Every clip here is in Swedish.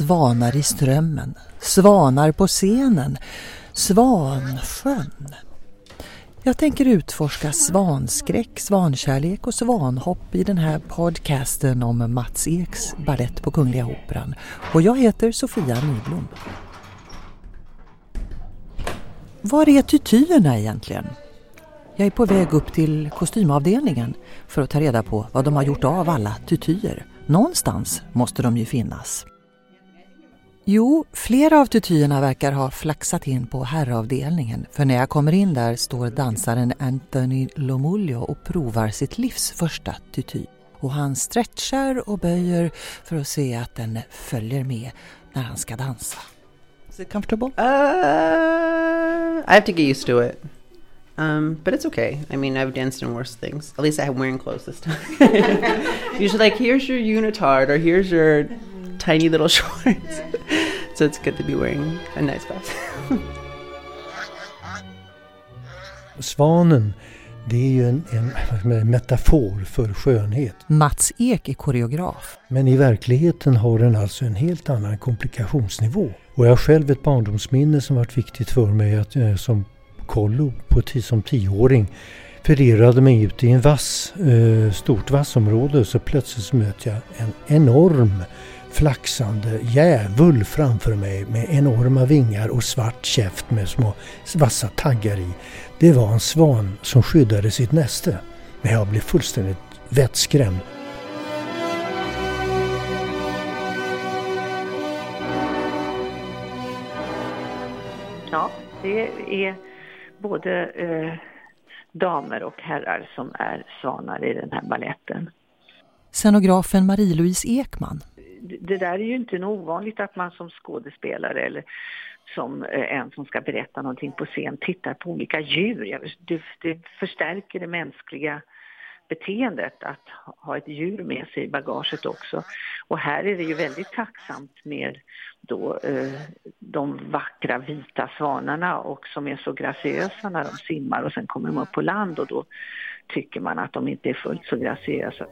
Svanar i strömmen, svanar på scenen, Svansjön. Jag tänker utforska svanskräck, svankärlek och svanhopp i den här podcasten om Mats Eks ballett på Kungliga Operan. Och jag heter Sofia Nyblom. Var är tytyerna egentligen? Jag är på väg upp till kostymavdelningen för att ta reda på vad de har gjort av alla tytyer. Någonstans måste de ju finnas. Jo, flera av tutyerna verkar ha flaxat in på herravdelningen för när jag kommer in där står dansaren Anthony Lomulio och provar sitt livs första tuty. Och han stretchar och böjer för att se att den följer med när han ska dansa. Is it comfortable? Uh, I have to get used to it. Um, but it's okay. I mean, I've danced in worse things. At least I'm wearing clothes this time. Usually, like, here's your unitard or here's your tiny little shorts. so it's good to be wearing a nice vest. Svanen, det är ju en, en metafor för skönhet. Mats Ek är koreograf. Men i verkligheten har den alltså en helt annan komplikationsnivå. Och jag har själv ett barndomsminne som varit viktigt för mig att, eh, som kollo på, som tioåring förirrade mig ut i en vass, eh, stort vassområde så plötsligt möter jag en enorm flaxande djävul framför mig med enorma vingar och svart käft med små vassa taggar i. Det var en svan som skyddade sitt näste. Men jag blev fullständigt vettskrämd. Ja, det är både eh, damer och herrar som är svanar i den här balletten. Scenografen Marie-Louise Ekman. Det där är ju inte något ovanligt att man som skådespelare eller som eh, en som ska berätta någonting på scen tittar på olika djur. Det, det förstärker det mänskliga beteendet att ha ett djur med sig i bagaget också. Och här är det ju väldigt tacksamt med då eh, de vackra vita svanarna och som är så graciösa när de simmar och sen kommer de upp på land och då tycker man att de inte är fullt så graciösa.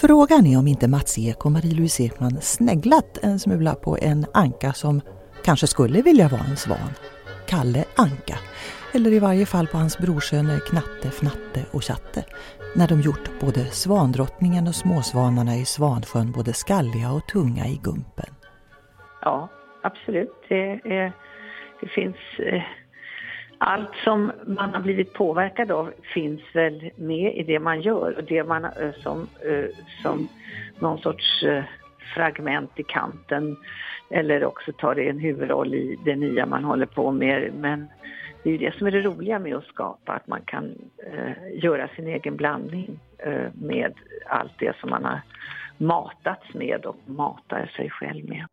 Frågan är om inte Mats Ek och Marie-Louise Ekman sneglat en smula på en anka som kanske skulle vilja vara en svan. Kalle Anka. Eller i varje fall på hans brorsöner Knatte, Fnatte och Chatte när de gjort både Svandrottningen och Småsvanarna i Svansjön både skalliga och tunga i Gumpen. Ja, absolut. Det, är, det finns... Eh, allt som man har blivit påverkad av finns väl med i det man gör och det man eh, som, eh, som någon sorts eh, fragment i kanten eller också tar det en huvudroll i det nya man håller på med. Men det är ju det som är det roliga med att skapa, att man kan eh, göra sin egen blandning eh, med allt det som man har matats med och matar sig själv med.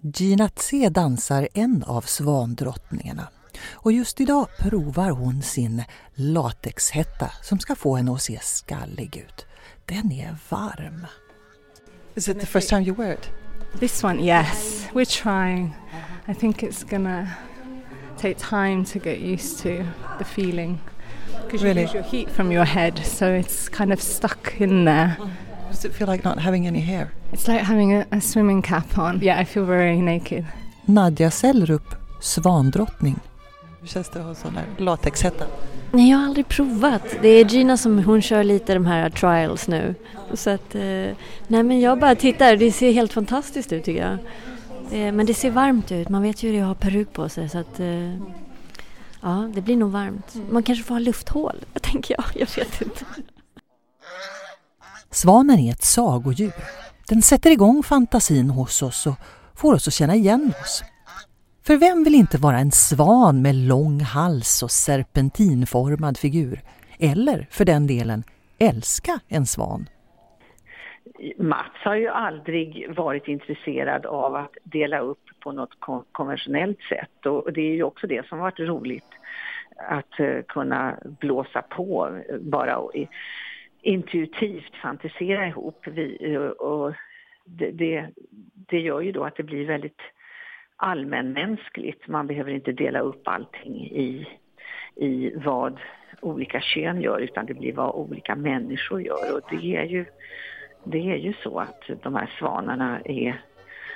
Gina Tse dansar en av svandrottningarna och just idag provar hon sin latexhätta som ska få henne att se skallig ut. Den är varm. Is it the first time you wear it? This one, yes. We're trying. I think it's gonna take time to get used to the feeling because really? you lose your heat from your head, so it's kind of stuck in there. Does it feel like not having any hair? It's like having a, a swimming cap on. Yeah, I feel very naked. Nadja Sellrup, svandrottning. Hur känns det att ha sån här latexhätta? Nej, jag har aldrig provat. Det är Gina som hon kör lite de här trials nu. Så att, eh, nej men jag bara tittar, det ser helt fantastiskt ut tycker jag. Eh, men det ser varmt ut. Man vet ju hur det har peruk på sig så att eh, ja, det blir nog varmt. Man kanske får ha lufthål, tänker jag. Jag vet inte. Svanen är ett sagodjur. Den sätter igång fantasin hos oss och får oss att känna igen oss. För vem vill inte vara en svan med lång hals och serpentinformad figur? Eller för den delen älska en svan? Mats har ju aldrig varit intresserad av att dela upp på något konventionellt sätt och det är ju också det som varit roligt att eh, kunna blåsa på eh, bara och intuitivt fantisera ihop. Vi, eh, och det, det, det, gör ju då att det blir väldigt allmänmänskligt. Man behöver inte dela upp allting i, i vad olika kön gör utan det blir vad olika människor gör och det är ju det är ju så att de här svanarna är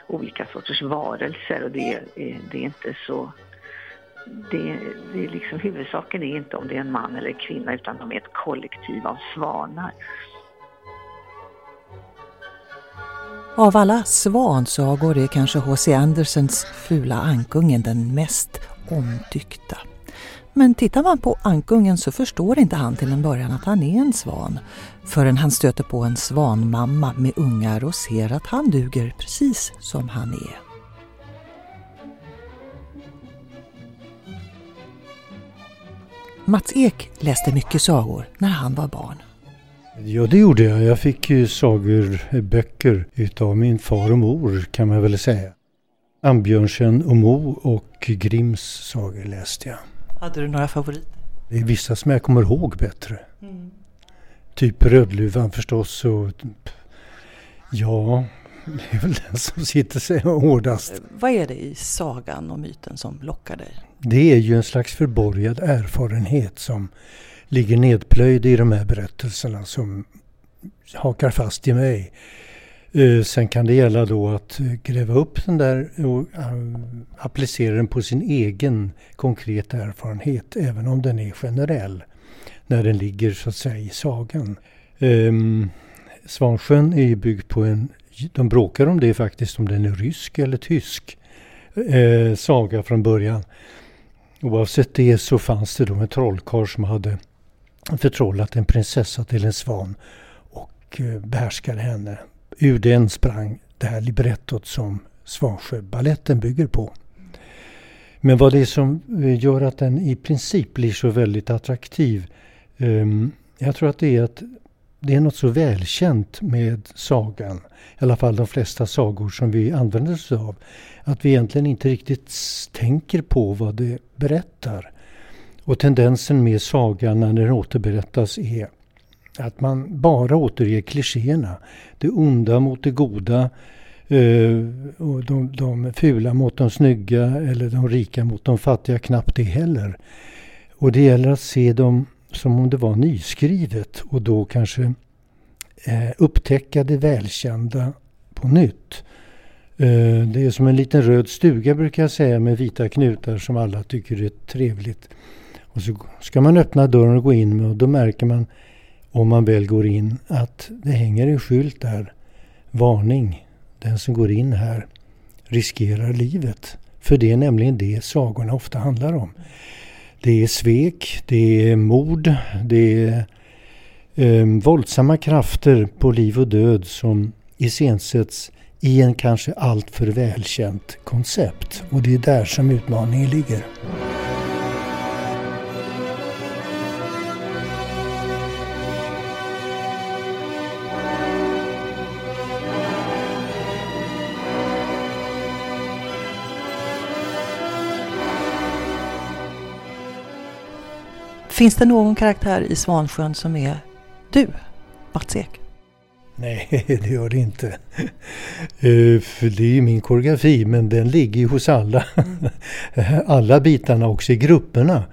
olika sorters varelser och det, är, det är inte så det, det är liksom, huvudsaken är inte om det är en man eller kvinna utan de är ett kollektiv av svanar. Av alla svansagor är kanske H.C. Andersens Fula ankungen den mest omtyckta. Men tittar man på ankungen så förstår inte han till en början att han är en svan förrän han stöter på en svanmamma med ungar och ser att han duger precis som han är. Mats Ek läste mycket sagor när han var barn. Ja, det gjorde jag. Jag fick ju sagor, böcker utav min far och mor kan man väl säga. Ambjörnsen och Mo och Grimms sagor läste jag. Hade du några favoriter? Det är vissa som jag kommer ihåg bättre. Mm. Typ Rödluvan förstås och ja, det är väl den som sitter sig hårdast. Vad är det i sagan och myten som lockar dig? Det är ju en slags förborgad erfarenhet som ligger nedplöjd i de här berättelserna som hakar fast i mig. Eh, sen kan det gälla då att eh, gräva upp den där och eh, applicera den på sin egen konkreta erfarenhet, även om den är generell, när den ligger så att säga i sagan. Um, Svansjön är ju byggd på en, de bråkar om det faktiskt, om den är rysk eller tysk eh, saga från början. Oavsett det så fanns det då en trollkarl som hade förtrollat en prinsessa till en svan och eh, behärskade henne. Ur den sprang det här librettot som Svansjöbaletten bygger på. Men vad det är som eh, gör att den i princip blir så väldigt attraktiv. Ehm, jag tror att det är att det är något så välkänt med sagan, i alla fall de flesta sagor som vi använder oss av, att vi egentligen inte riktigt tänker på vad det berättar. Och tendensen med sagan när den återberättas är att man bara återger klichéerna. Det onda mot det goda, eh, och de, de fula mot de snygga eller de rika mot de fattiga, knappt det heller. Och det gäller att se dem som om det var nyskrivet och då kanske eh, upptäcka det välkända på nytt. Eh, det är som en liten röd stuga brukar jag säga med vita knutar som alla tycker är trevligt. Och så ska man öppna dörren och gå in med och då märker man om man väl går in att det hänger en skylt där. Varning. Den som går in här riskerar livet. För det är nämligen det sagorna ofta handlar om. Det är svek, det är mord, det är eh, våldsamma krafter på liv och död som iscensätts i en kanske alltför välkänt koncept. Och det är där som utmaningen ligger. Finns det någon karaktär i Svansjön som är du, Mats Ek? Nej, det gör det inte. Uh, för det är ju min koreografi, men den ligger ju hos alla. alla bitarna, också i grupperna,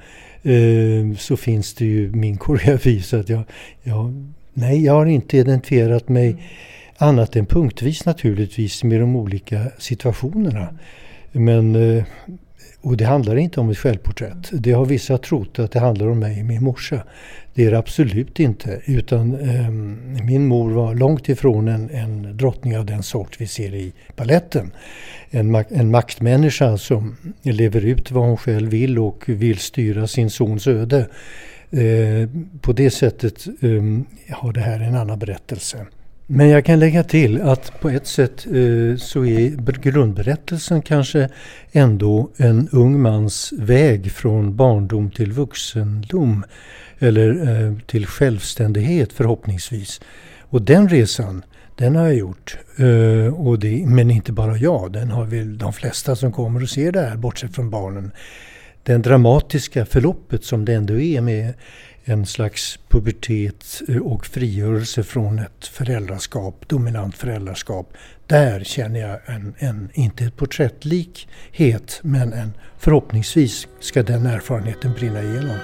uh, så finns det ju min koreografi. Så att jag, jag, nej, jag har inte identifierat mig mm. annat än punktvis naturligtvis med de olika situationerna. Men uh, och det handlar inte om ett självporträtt. Det har vissa trott att det handlar om mig och min morsa. Det är det absolut inte. Utan eh, min mor var långt ifrån en, en drottning av den sort vi ser i balletten. En, en maktmänniska som lever ut vad hon själv vill och vill styra sin sons öde. Eh, på det sättet eh, har det här en annan berättelse. Men jag kan lägga till att på ett sätt eh, så är grundberättelsen kanske ändå en ung mans väg från barndom till vuxendom. Eller eh, till självständighet förhoppningsvis. Och den resan, den har jag gjort. Eh, och det, men inte bara jag, den har väl de flesta som kommer och ser det här, bortsett från barnen. Den dramatiska förloppet som det ändå är med en slags pubertet eh, och frigörelse från ett föräldraskap, dominant föräldraskap. Där känner jag en, en inte ett porträttlikhet, men en, förhoppningsvis ska den erfarenheten brinna igenom.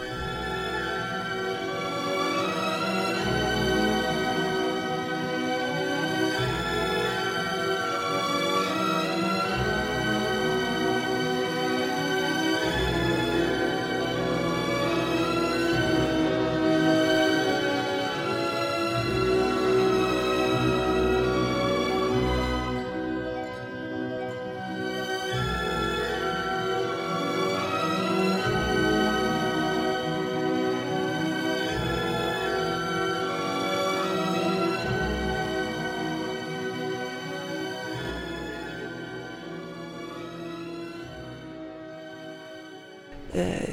Eh,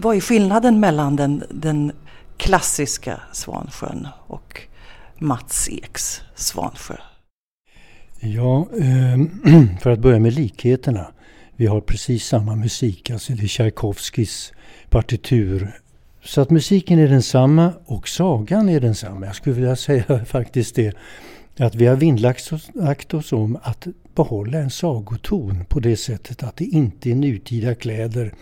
vad är skillnaden mellan den, den klassiska Svansjön och Mats Eks Svansjö? Ja, eh, för att börja med likheterna. Vi har precis samma musik, alltså det är Tchaikovskis partitur. Så att musiken är densamma och sagan är densamma. Jag skulle vilja säga faktiskt det att vi har vinnlagt oss om att behålla en sagoton på det sättet att det inte är nutida kläder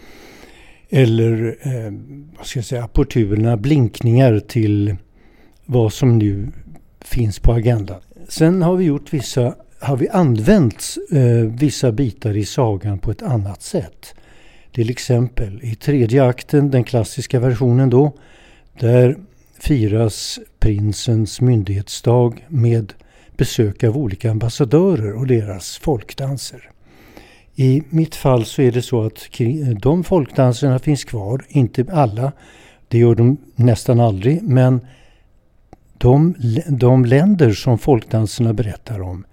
eller eh, vad ska jag säga, opportuna blinkningar till vad som nu finns på agendan. Sen har vi gjort vissa, har vi använt eh, vissa bitar i sagan på ett annat sätt. Till exempel i tredje akten, den klassiska versionen då, där firas prinsens myndighetsdag med besök av olika ambassadörer och deras folkdanser. I mitt fall så är det så att de folkdanserna finns kvar, inte alla, det gör de nästan aldrig, men de, de länder som folkdanserna berättar om,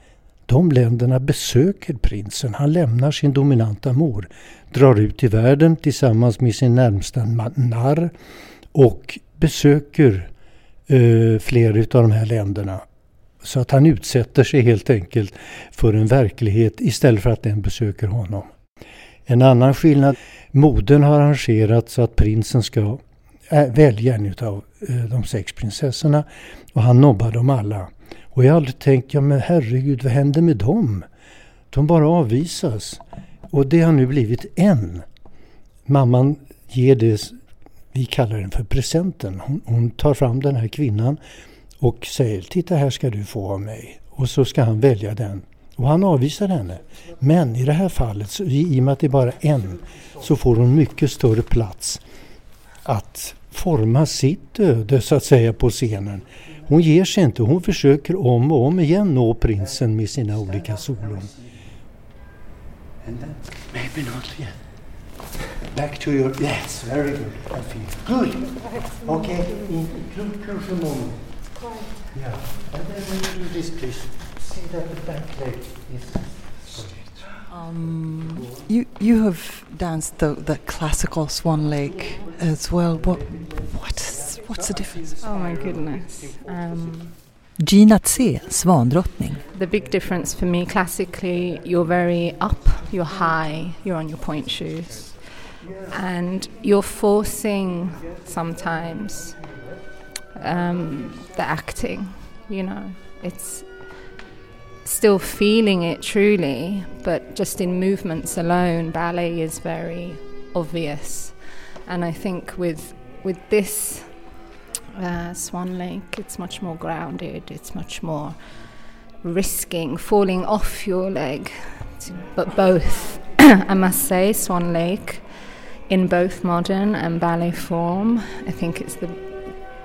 de länderna besöker prinsen. Han lämnar sin dominanta mor, drar ut i världen tillsammans med sin närmsta narr och besöker eh, flera av de här länderna så att han utsätter sig helt enkelt för en verklighet istället för att den besöker honom. En annan skillnad, modern har arrangerat så att prinsen ska äh, välja en av äh, de sex prinsessorna och han nobbar dem alla. Och jag har aldrig tänkt, ja men herregud vad händer med dem? De bara avvisas. Och det har nu blivit en. Mamman ger det, vi kallar den för presenten. Hon, hon tar fram den här kvinnan och säger titta här ska du få av mig. Och så ska han välja den. Och han avvisar henne. Men i det här fallet, så, i och med att det är bara en, så får hon mycket större plats att forma sitt öde så att säga på scenen. Hon ger sig inte, hon försöker om och om igen nå prinsen med sina olika solon. maybe not yet. Back to your... Yes, very good. I feel good. Okay, crucial moment. Yeah. And then when you do this, please see that the back leg is um, you you have danced the, the classical Swan Lake as well. What what's what's the difference? Oh my goodness. Um, Gina Tse, Svandrottning. The big difference for me classically, you're very up, you're high, you're on your point shoes, and you're forcing sometimes um, the acting. You know, it's still feeling it truly, but just in movements alone, ballet is very obvious. And I think with with this uh, Swan Lake, it's much more grounded. It's much more risking falling off your leg. But both, I must say, Swan Lake, in both modern and ballet form, I think it's the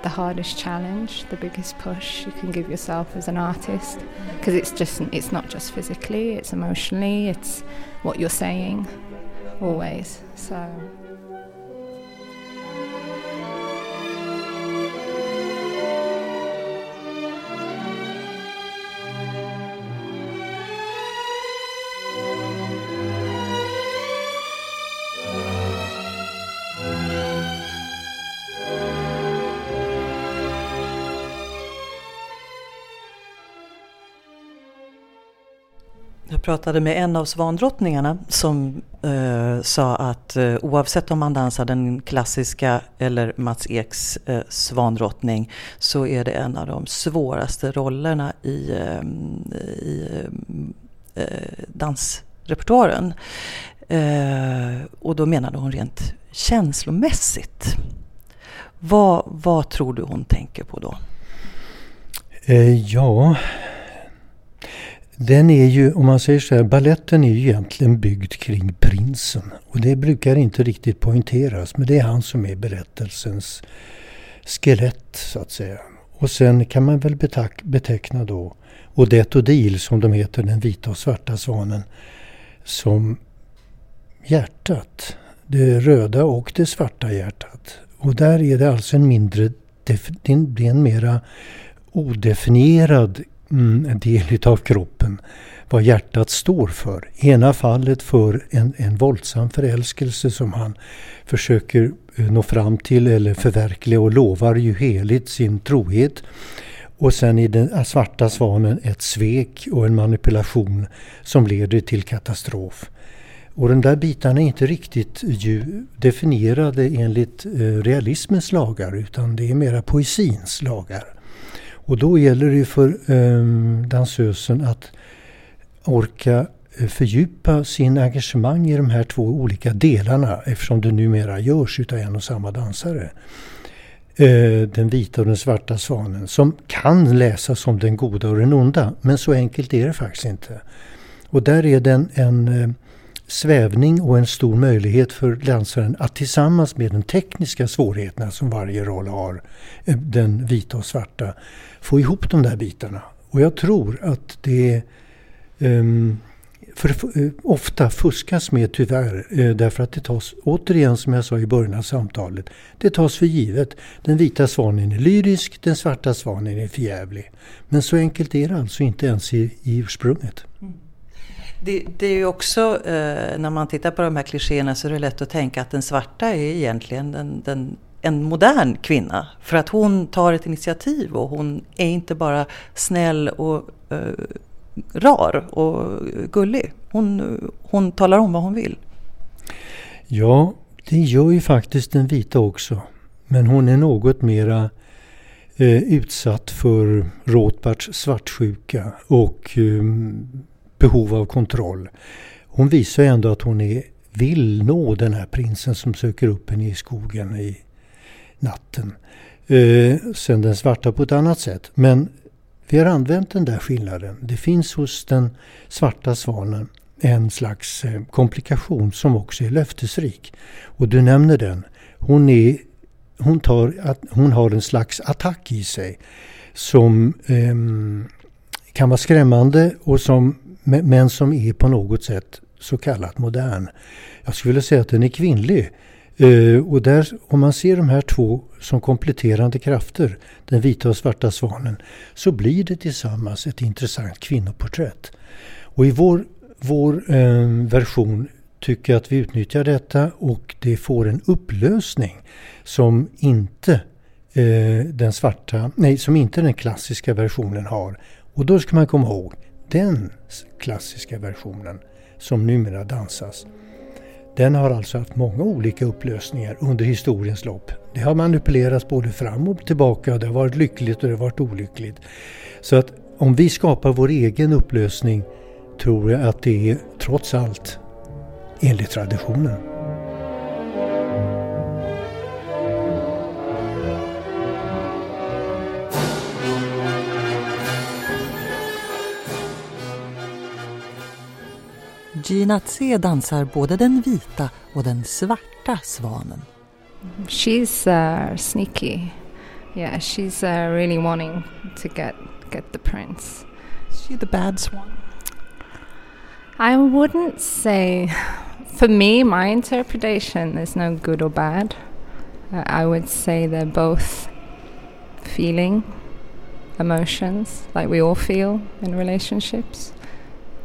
the hardest challenge, the biggest push you can give yourself as an artist because it's just it's not just physically, it's emotionally, it's what you're saying always. So pratade med en av svandrottningarna som eh, sa att eh, oavsett om man dansar den klassiska eller Mats Eks eh, svandrottning så är det en av de svåraste rollerna i, eh, i eh, eh dansrepertoaren. Eh, och då menade hon rent känslomässigt. Vad, vad tror du hon tänker på då? Eh, ja, den är ju, om man säger så här, balletten är ju egentligen byggd kring prinsen. Och det brukar inte riktigt poängteras, men det är han som är berättelsens skelett så att säga. Och sen kan man väl beteckna då Odette Odile, som de heter, den vita och svarta svanen, som hjärtat. Det röda och det svarta hjärtat. Och där är det alltså en mindre, det är en mera odefinierad Mm, en del av kroppen vad hjärtat står för. Ena fallet för en, en våldsam förälskelse som han försöker eh, nå fram till eller förverkliga och lovar ju heligt sin trohet. Och sen i den eh, svarta svanen ett svek och en manipulation som leder till katastrof. Och de där bitarna är inte riktigt ju definierade enligt eh, realismens lagar utan det är mera poesins lagar. Och då gäller det för eh, dansösen att orka eh, fördjupa sin engagemang i de här två olika delarna eftersom det numera görs utav en och samma dansare. Eh, den vita och den svarta svanen som kan läsas som den goda och den onda men så enkelt är det faktiskt inte. Och där är den en eh, svävning och en stor möjlighet för dansaren att tillsammans med de tekniska svårigheterna som varje roll har, eh, den vita och svarta, få ihop de där bitarna. Och jag tror att det um, för, uh, ofta fuskas med tyvärr uh, därför att det tas, återigen som jag sa i början av samtalet, det tas för givet. Den vita svanen är lyrisk, den svarta svanen är förjävlig. Men så enkelt är det alltså inte ens i, i ursprunget. Mm. Det, det, är ju också, eh, när man tittar på de här klichéerna så är det lätt att tänka att den svarta är egentligen den, den, en modern kvinna. För att hon tar ett initiativ och hon är inte bara snäll och eh, rar och gullig. Hon, hon talar om vad hon vill. Ja, det gör ju faktiskt den vita också. Men hon är något mera eh, utsatt för Rothbards svartsjuka och eh, behov av kontroll. Hon visar ändå att hon är, vill nå den här prinsen som söker upp henne i skogen i natten. Eh, sen den svarta på ett annat sätt. Men vi har använt den där skillnaden. Det finns hos den svarta svanen en slags eh, komplikation som också är löftesrik. Och du nämner den. Hon, är, hon, tar, hon har en slags attack i sig som eh, kan vara skrämmande och som, men som är på något sätt så kallat modern. Jag skulle säga att den är kvinnlig. Uh, och där, om man ser de här två som kompletterande krafter, den vita och svarta svanen, så blir det tillsammans ett intressant kvinnoporträtt. Och i vår, vår uh, version tycker jag att vi utnyttjar detta och det får en upplösning som inte uh, den svarta, nej, som inte den klassiska versionen har. Och då ska man komma ihåg, den klassiska versionen som numera dansas den har alltså haft många olika upplösningar under historiens lopp. Det har manipulerats både fram och tillbaka. Det har varit lyckligt och det har varit olyckligt. Så att om vi skapar vår egen upplösning tror jag att det är trots allt enligt traditionen. Gina Tse dansar både den vita och den svarta svanen. She's uh, sneaky. Yeah, she's uh, really wanting to get get the prince. Is she the bad swan? I wouldn't say. For me, my interpretation, there's no good or bad. Uh, I would say they're both feeling emotions like we all feel in relationships.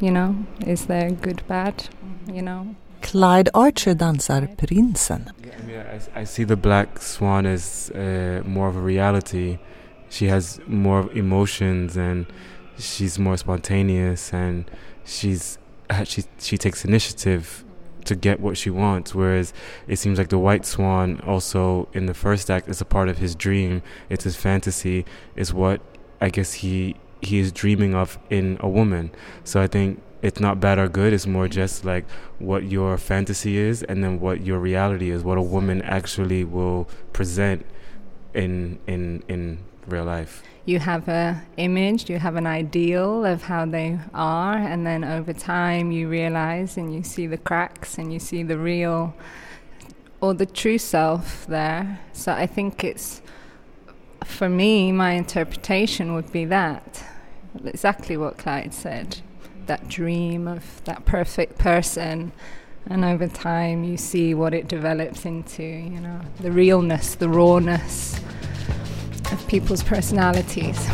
You know, is there good, bad? You know. Clyde Archer dansar prinsen. I, mean, I, I see the black swan as uh, more of a reality. She has more emotions and she's more spontaneous and she's she she takes initiative to get what she wants. Whereas it seems like the white swan also in the first act is a part of his dream. It's his fantasy. Is what I guess he he is dreaming of in a woman. So I think it's not bad or good. It's more just like what your fantasy is, and then what your reality is. What a woman actually will present in in in real life. You have a image, you have an ideal of how they are, and then over time you realize and you see the cracks and you see the real or the true self there. So I think it's for me, my interpretation would be that exactly what Clyde said that dream of that perfect person. And over time, you see what it develops into, you know, the realness, the rawness of people's personalities.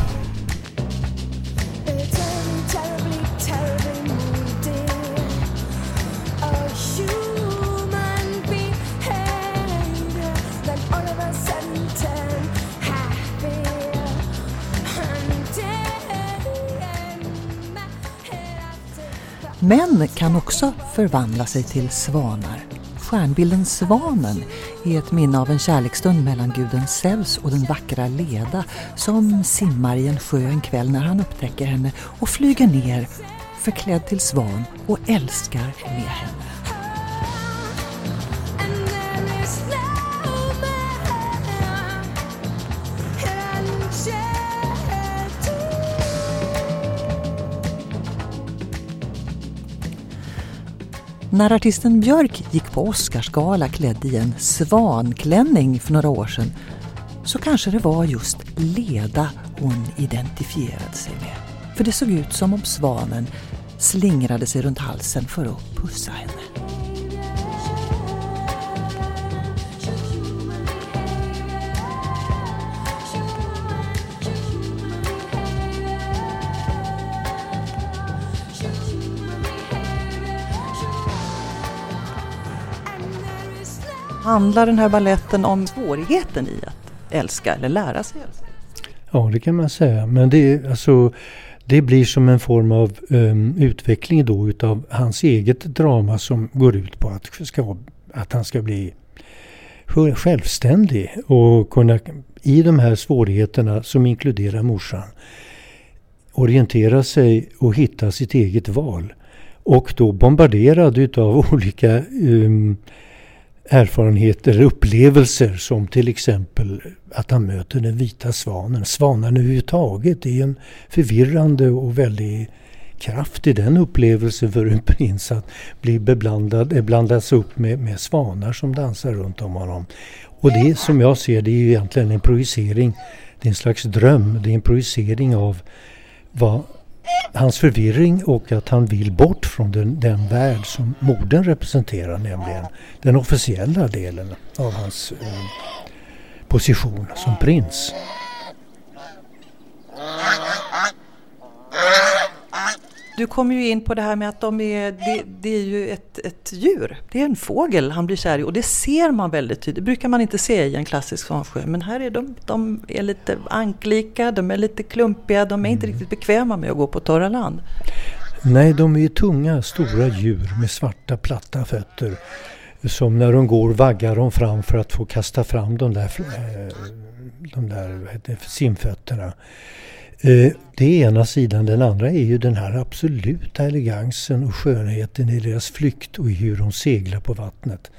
Män kan också förvandla sig till svanar. Stjärnbilden Svanen är ett minne av en kärleksstund mellan guden Zeus och den vackra Leda som simmar i en sjö en kväll när han upptäcker henne och flyger ner förklädd till svan och älskar med henne. När artisten Björk gick på Oscarsgala klädd i en svanklänning för några år sedan så kanske det var just Leda hon identifierade sig med. För det såg ut som om svanen slingrade sig runt halsen för att pussa henne. Handlar den här balletten om svårigheten i att älska eller lära sig älska? Ja, det kan man säga. Men det, alltså, det blir som en form av um, utveckling då utav hans eget drama som går ut på att, ska, att han ska bli självständig och kunna i de här svårigheterna som inkluderar morsan orientera sig och hitta sitt eget val. Och då bombarderad utav olika um, erfarenheter, upplevelser som till exempel att han möter den vita svanen. Svanen överhuvudtaget är en förvirrande och väldigt kraft i den upplevelsen för en prins att bli beblandad, eh, blandas upp med, med svanar som dansar runt om honom. Och det som jag ser det är ju egentligen en projicering, det är en slags dröm, det är en projicering av vad hans förvirring och att han vill bort från den, den värld som modern representerar, nämligen den officiella delen av hans eh, position som prins. Du kommer ju in på det här med att de är, det, det, är ju ett, ett djur. Det är en fågel han blir kär i och det ser man väldigt tydligt. Det brukar man inte se i en klassisk svansjö. Men här är de, de är lite anklika, de är lite klumpiga, de är inte mm. riktigt bekväma med att gå på torra land. Nej, de är tunga, stora djur med svarta platta fötter. Som när de går vaggar de fram för att få kasta fram de där, eh, de där simfötterna. Eh, det är ena sidan. Den andra är ju den här absoluta elegansen och skönheten i deras flykt och i hur de seglar på vattnet.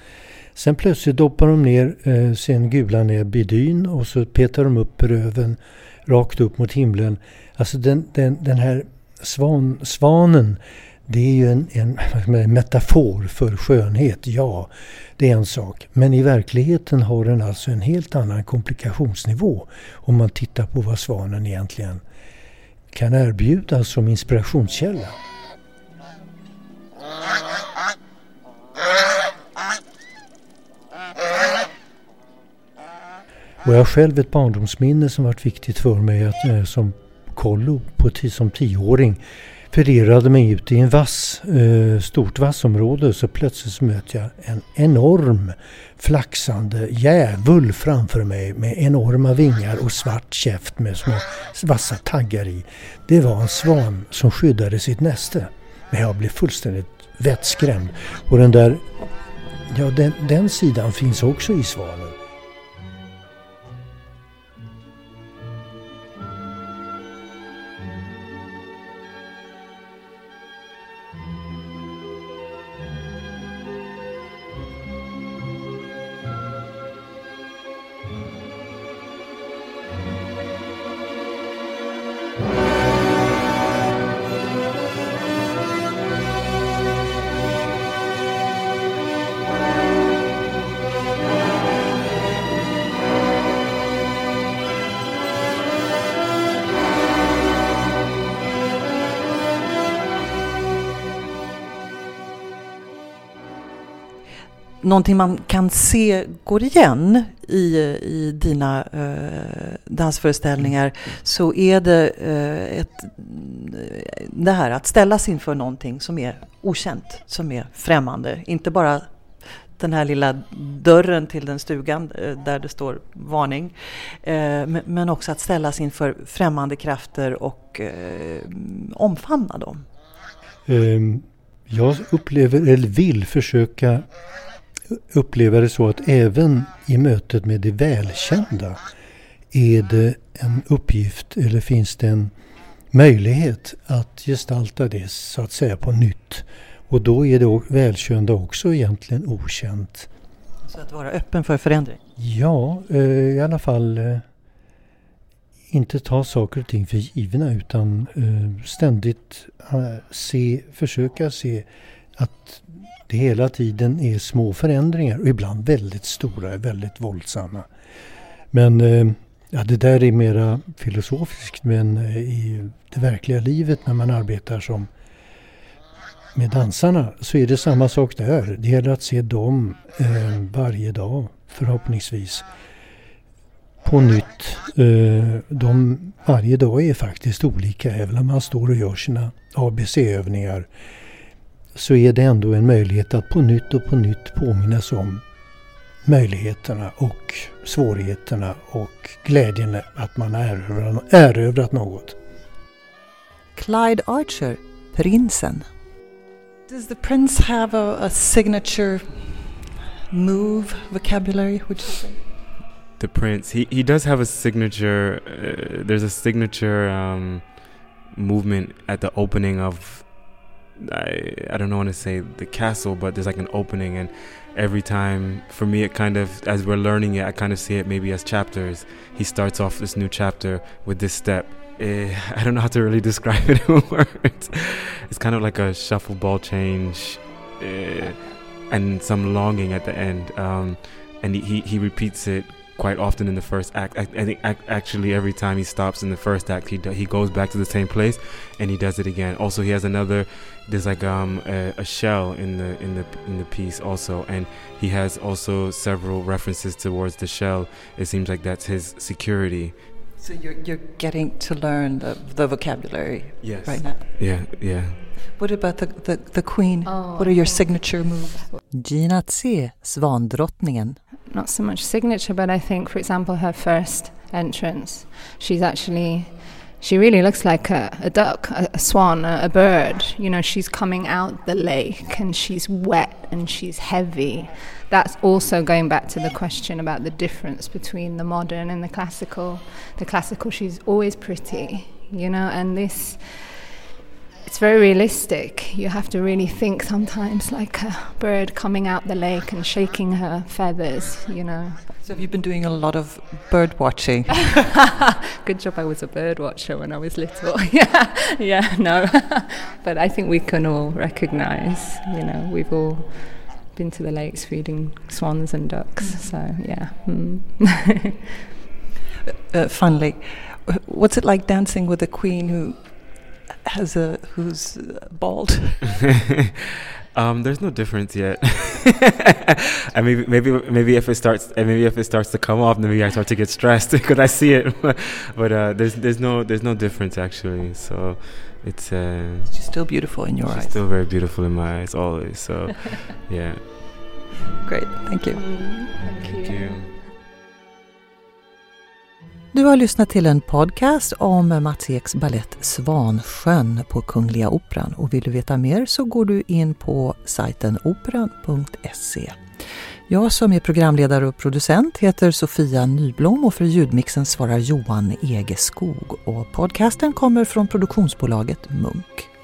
Sen plötsligt doppar de ner eh, sin gula näbb i dyn och så petar de upp röven rakt upp mot himlen. Alltså den, den, den här svan, svanen, det är ju en, en metafor för skönhet, ja. Det är en sak. Men i verkligheten har den alltså en helt annan komplikationsnivå om man tittar på vad svanen egentligen kan erbjudas som inspirationskälla. Och jag har själv ett barndomsminne som varit viktigt för mig att, som kollo på, som tioåring förirrade mig ut i en vass, eh, stort vassområde så plötsligt så möter jag en enorm flaxande djävul framför mig med enorma vingar och svart käft med små vassa taggar i. Det var en svan som skyddade sitt näste. Men jag blev fullständigt vettskrämd. Och den där, ja den, den sidan finns också i svanen. Någonting man kan se går igen i, i dina eh, dansföreställningar så är det eh, ett, det här att ställas inför någonting som är okänt, som är främmande. Inte bara den här lilla dörren till den stugan eh, där det står varning. Eh, men också att ställas inför främmande krafter och eh, omfamna dem. Ehm, jag upplever, eller vill försöka uppleva det så att även i mötet med det välkända är det en uppgift eller finns det en möjlighet att gestalta det så att säga på nytt. Och då är det välkända också egentligen okänt. Så att vara öppen för förändring? Ja, eh, i alla fall eh, inte ta saker och ting för givna utan eh, ständigt se, försöka se att det hela tiden är små förändringar och ibland väldigt stora, väldigt våldsamma. Men eh, ja, det där är mera filosofiskt men eh, i det verkliga livet när man arbetar som med dansarna så är det samma sak där. Det gäller att se dem eh, varje dag förhoppningsvis på nytt. Eh, de, varje dag är faktiskt olika. Även om man står och gör sina ABC-övningar så är det ändå en möjlighet att på nytt och på nytt påminnas om möjligheterna och svårigheterna och glädjen att man har erövrat något. Clyde Archer, Prinsen. Does the prince have a, a signature move vocabulary? Would you say? The prince, he he does have a signature. Uh, there's a signature um, movement at the opening of. I I don't know want to say the castle, but there's like an opening, and every time for me it kind of as we're learning it, I kind of see it maybe as chapters. He starts off this new chapter with this step, uh, I don't know how to really describe it in words. It's kind of like a shuffle ball change uh, and some longing at the end. Um, and he, he, repeats it quite often in the first act. I, think ac- actually every time he stops in the first act, he he goes back to the same place and he does it again. Also, he has another. There's like um, a, a shell in the in the in the piece also, and he has also several references towards the shell. It seems like that's his security so you're you're getting to learn the, the vocabulary yes. right now. Yeah, yeah. What about the, the, the queen? Oh. What are your signature moves? Gina C, Svandrottningen. Not so much signature, but I think, for example, her first entrance, she's actually she really looks like a, a duck, a, a swan, a, a, bird. You know, she's coming out the lake and she's wet and she's heavy. That's also going back to the question about the difference between the modern and the classical. The classical, she's always pretty, you know, and this it's very realistic. You have to really think sometimes like a bird coming out the lake and shaking her feathers, you know. So have you been doing a lot of bird watching? Good job I was a bird watcher when I was little. yeah, yeah, no. but I think we can all recognize, you know, we've all been to the lakes feeding swans and ducks. Mm. So, yeah. Mm. uh, finally, what's it like dancing with a queen who has a who's bald? um, there's no difference yet. and maybe maybe maybe if it starts maybe if it starts to come off, then maybe I start to get stressed because I see it. but uh, there's there's no there's no difference actually. So it's uh, she's still beautiful in your she's eyes. Still very beautiful in my eyes always. So yeah. Great, thank you. Thank, thank you. you. Du har lyssnat till en podcast om Mats Eks ballett Svansjön på Kungliga Operan och vill du veta mer så går du in på sajten operan.se. Jag som är programledare och producent heter Sofia Nyblom och för ljudmixen svarar Johan Egeskog och podcasten kommer från produktionsbolaget Munk.